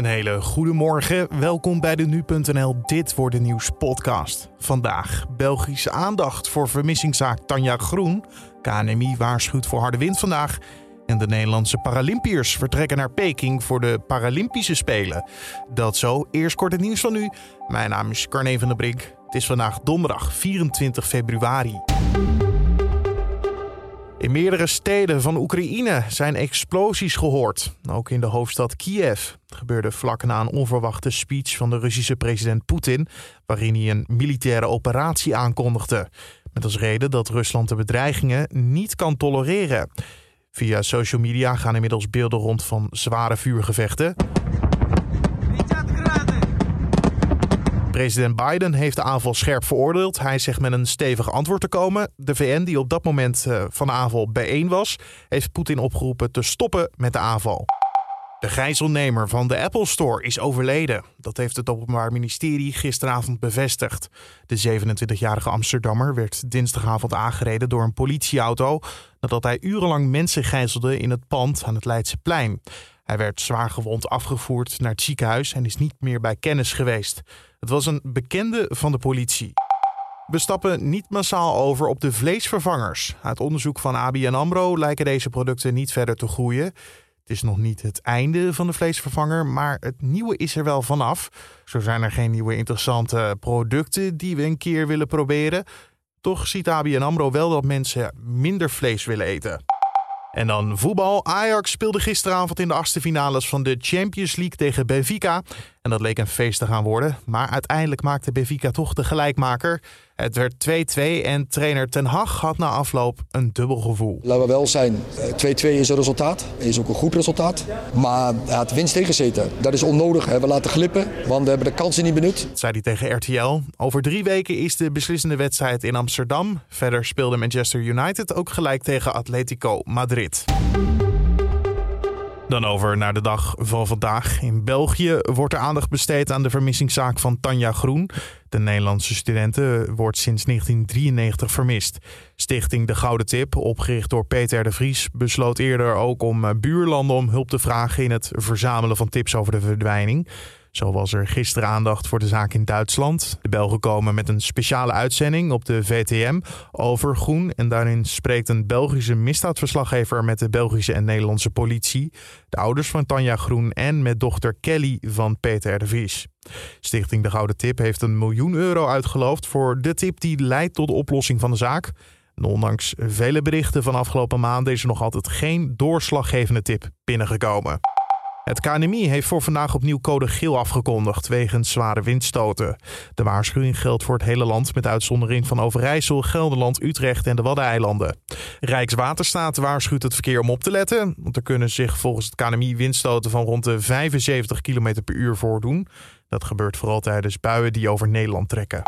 Een hele goede morgen. Welkom bij de nu.nl Dit wordt de nieuws podcast. Vandaag Belgische aandacht voor vermissingszaak Tanja Groen. KNMI waarschuwt voor harde wind vandaag. En de Nederlandse Paralympiërs vertrekken naar Peking voor de Paralympische Spelen. Dat zo. Eerst kort het nieuws van nu. Mijn naam is Carne van der Brink. Het is vandaag donderdag 24 februari. In meerdere steden van Oekraïne zijn explosies gehoord. Ook in de hoofdstad Kiev. Gebeurde vlak na een onverwachte speech van de Russische president Poetin, waarin hij een militaire operatie aankondigde. Met als reden dat Rusland de bedreigingen niet kan tolereren. Via social media gaan inmiddels beelden rond van zware vuurgevechten. President Biden heeft de aanval scherp veroordeeld. Hij zegt met een stevig antwoord te komen. De VN, die op dat moment eh, van de aanval bijeen was, heeft Poetin opgeroepen te stoppen met de aanval. De gijzelnemer van de Apple Store is overleden. Dat heeft het Openbaar Ministerie gisteravond bevestigd. De 27-jarige Amsterdammer werd dinsdagavond aangereden door een politieauto nadat hij urenlang mensen gijzelde in het pand aan het Leidseplein. Hij werd zwaar gewond afgevoerd naar het ziekenhuis en is niet meer bij kennis geweest. Het was een bekende van de politie. We stappen niet massaal over op de vleesvervangers. Uit onderzoek van ABN AMRO lijken deze producten niet verder te groeien. Het is nog niet het einde van de vleesvervanger, maar het nieuwe is er wel vanaf. Zo zijn er geen nieuwe interessante producten die we een keer willen proberen. Toch ziet ABN AMRO wel dat mensen minder vlees willen eten. En dan voetbal. Ajax speelde gisteravond in de achtste finales van de Champions League tegen Benfica. En dat leek een feest te gaan worden. Maar uiteindelijk maakte Benfica toch de gelijkmaker. Het werd 2-2 en trainer Ten Hag had na afloop een dubbel gevoel. Laten we wel zijn, 2-2 is een resultaat. Is ook een goed resultaat. Maar hij had winst tegengezeten. Dat is onnodig. We laten glippen, want we hebben de kansen niet benut. Dat zei hij tegen RTL. Over drie weken is de beslissende wedstrijd in Amsterdam. Verder speelde Manchester United ook gelijk tegen Atletico Madrid. Dan over naar de dag van vandaag. In België wordt er aandacht besteed aan de vermissingszaak van Tanja Groen. De Nederlandse studenten wordt sinds 1993 vermist. Stichting De Gouden Tip, opgericht door Peter de Vries, besloot eerder ook om buurlanden om hulp te vragen in het verzamelen van tips over de verdwijning. Zo was er gisteren aandacht voor de zaak in Duitsland. De Belgen komen met een speciale uitzending op de VTM over Groen. En daarin spreekt een Belgische misdaadverslaggever met de Belgische en Nederlandse politie, de ouders van Tanja Groen en met dochter Kelly van Peter de Vries. Stichting De Gouden Tip heeft een miljoen euro uitgeloofd voor de tip die leidt tot de oplossing van de zaak. ondanks vele berichten van afgelopen maanden is er nog altijd geen doorslaggevende tip binnengekomen. Het KNMI heeft voor vandaag opnieuw code geel afgekondigd wegens zware windstoten. De waarschuwing geldt voor het hele land met uitzondering van Overijssel, Gelderland, Utrecht en de Waddeneilanden. Rijkswaterstaat waarschuwt het verkeer om op te letten, want er kunnen zich volgens het KNMI windstoten van rond de 75 km per uur voordoen. Dat gebeurt vooral tijdens buien die over Nederland trekken.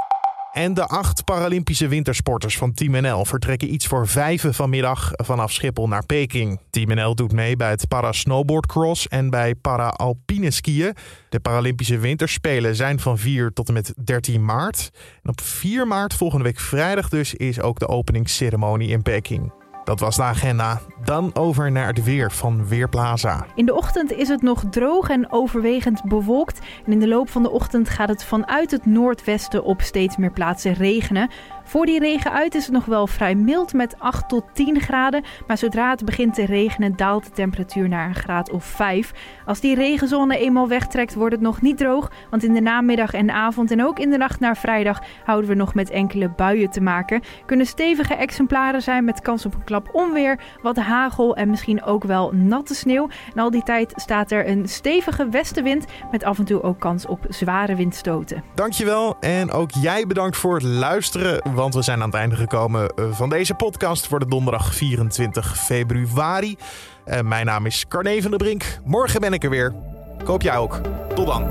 En de acht Paralympische wintersporters van Team NL vertrekken iets voor vijven vanmiddag vanaf Schiphol naar Peking. Team NL doet mee bij het para snowboardcross en bij para alpine skiën. De Paralympische winterspelen zijn van 4 tot en met 13 maart. En op 4 maart volgende week vrijdag dus is ook de openingsceremonie in Peking. Dat was de agenda. Dan over naar het weer van Weerplaza. In de ochtend is het nog droog en overwegend bewolkt. En in de loop van de ochtend gaat het vanuit het noordwesten op steeds meer plaatsen regenen. Voor die regen uit is het nog wel vrij mild met 8 tot 10 graden. Maar zodra het begint te regenen daalt de temperatuur naar een graad of 5. Als die regenzone eenmaal wegtrekt wordt het nog niet droog. Want in de namiddag en avond en ook in de nacht naar vrijdag houden we nog met enkele buien te maken. Kunnen stevige exemplaren zijn met kans op een klap onweer, wat hagel en misschien ook wel natte sneeuw. En al die tijd staat er een stevige westenwind met af en toe ook kans op zware windstoten. Dankjewel en ook jij bedankt voor het luisteren want we zijn aan het einde gekomen eh, van deze podcast voor de donderdag 24 februari. Uh, mijn naam is Carne van der Brink. Morgen ben ik er weer. Koop jij ook. Tot dan.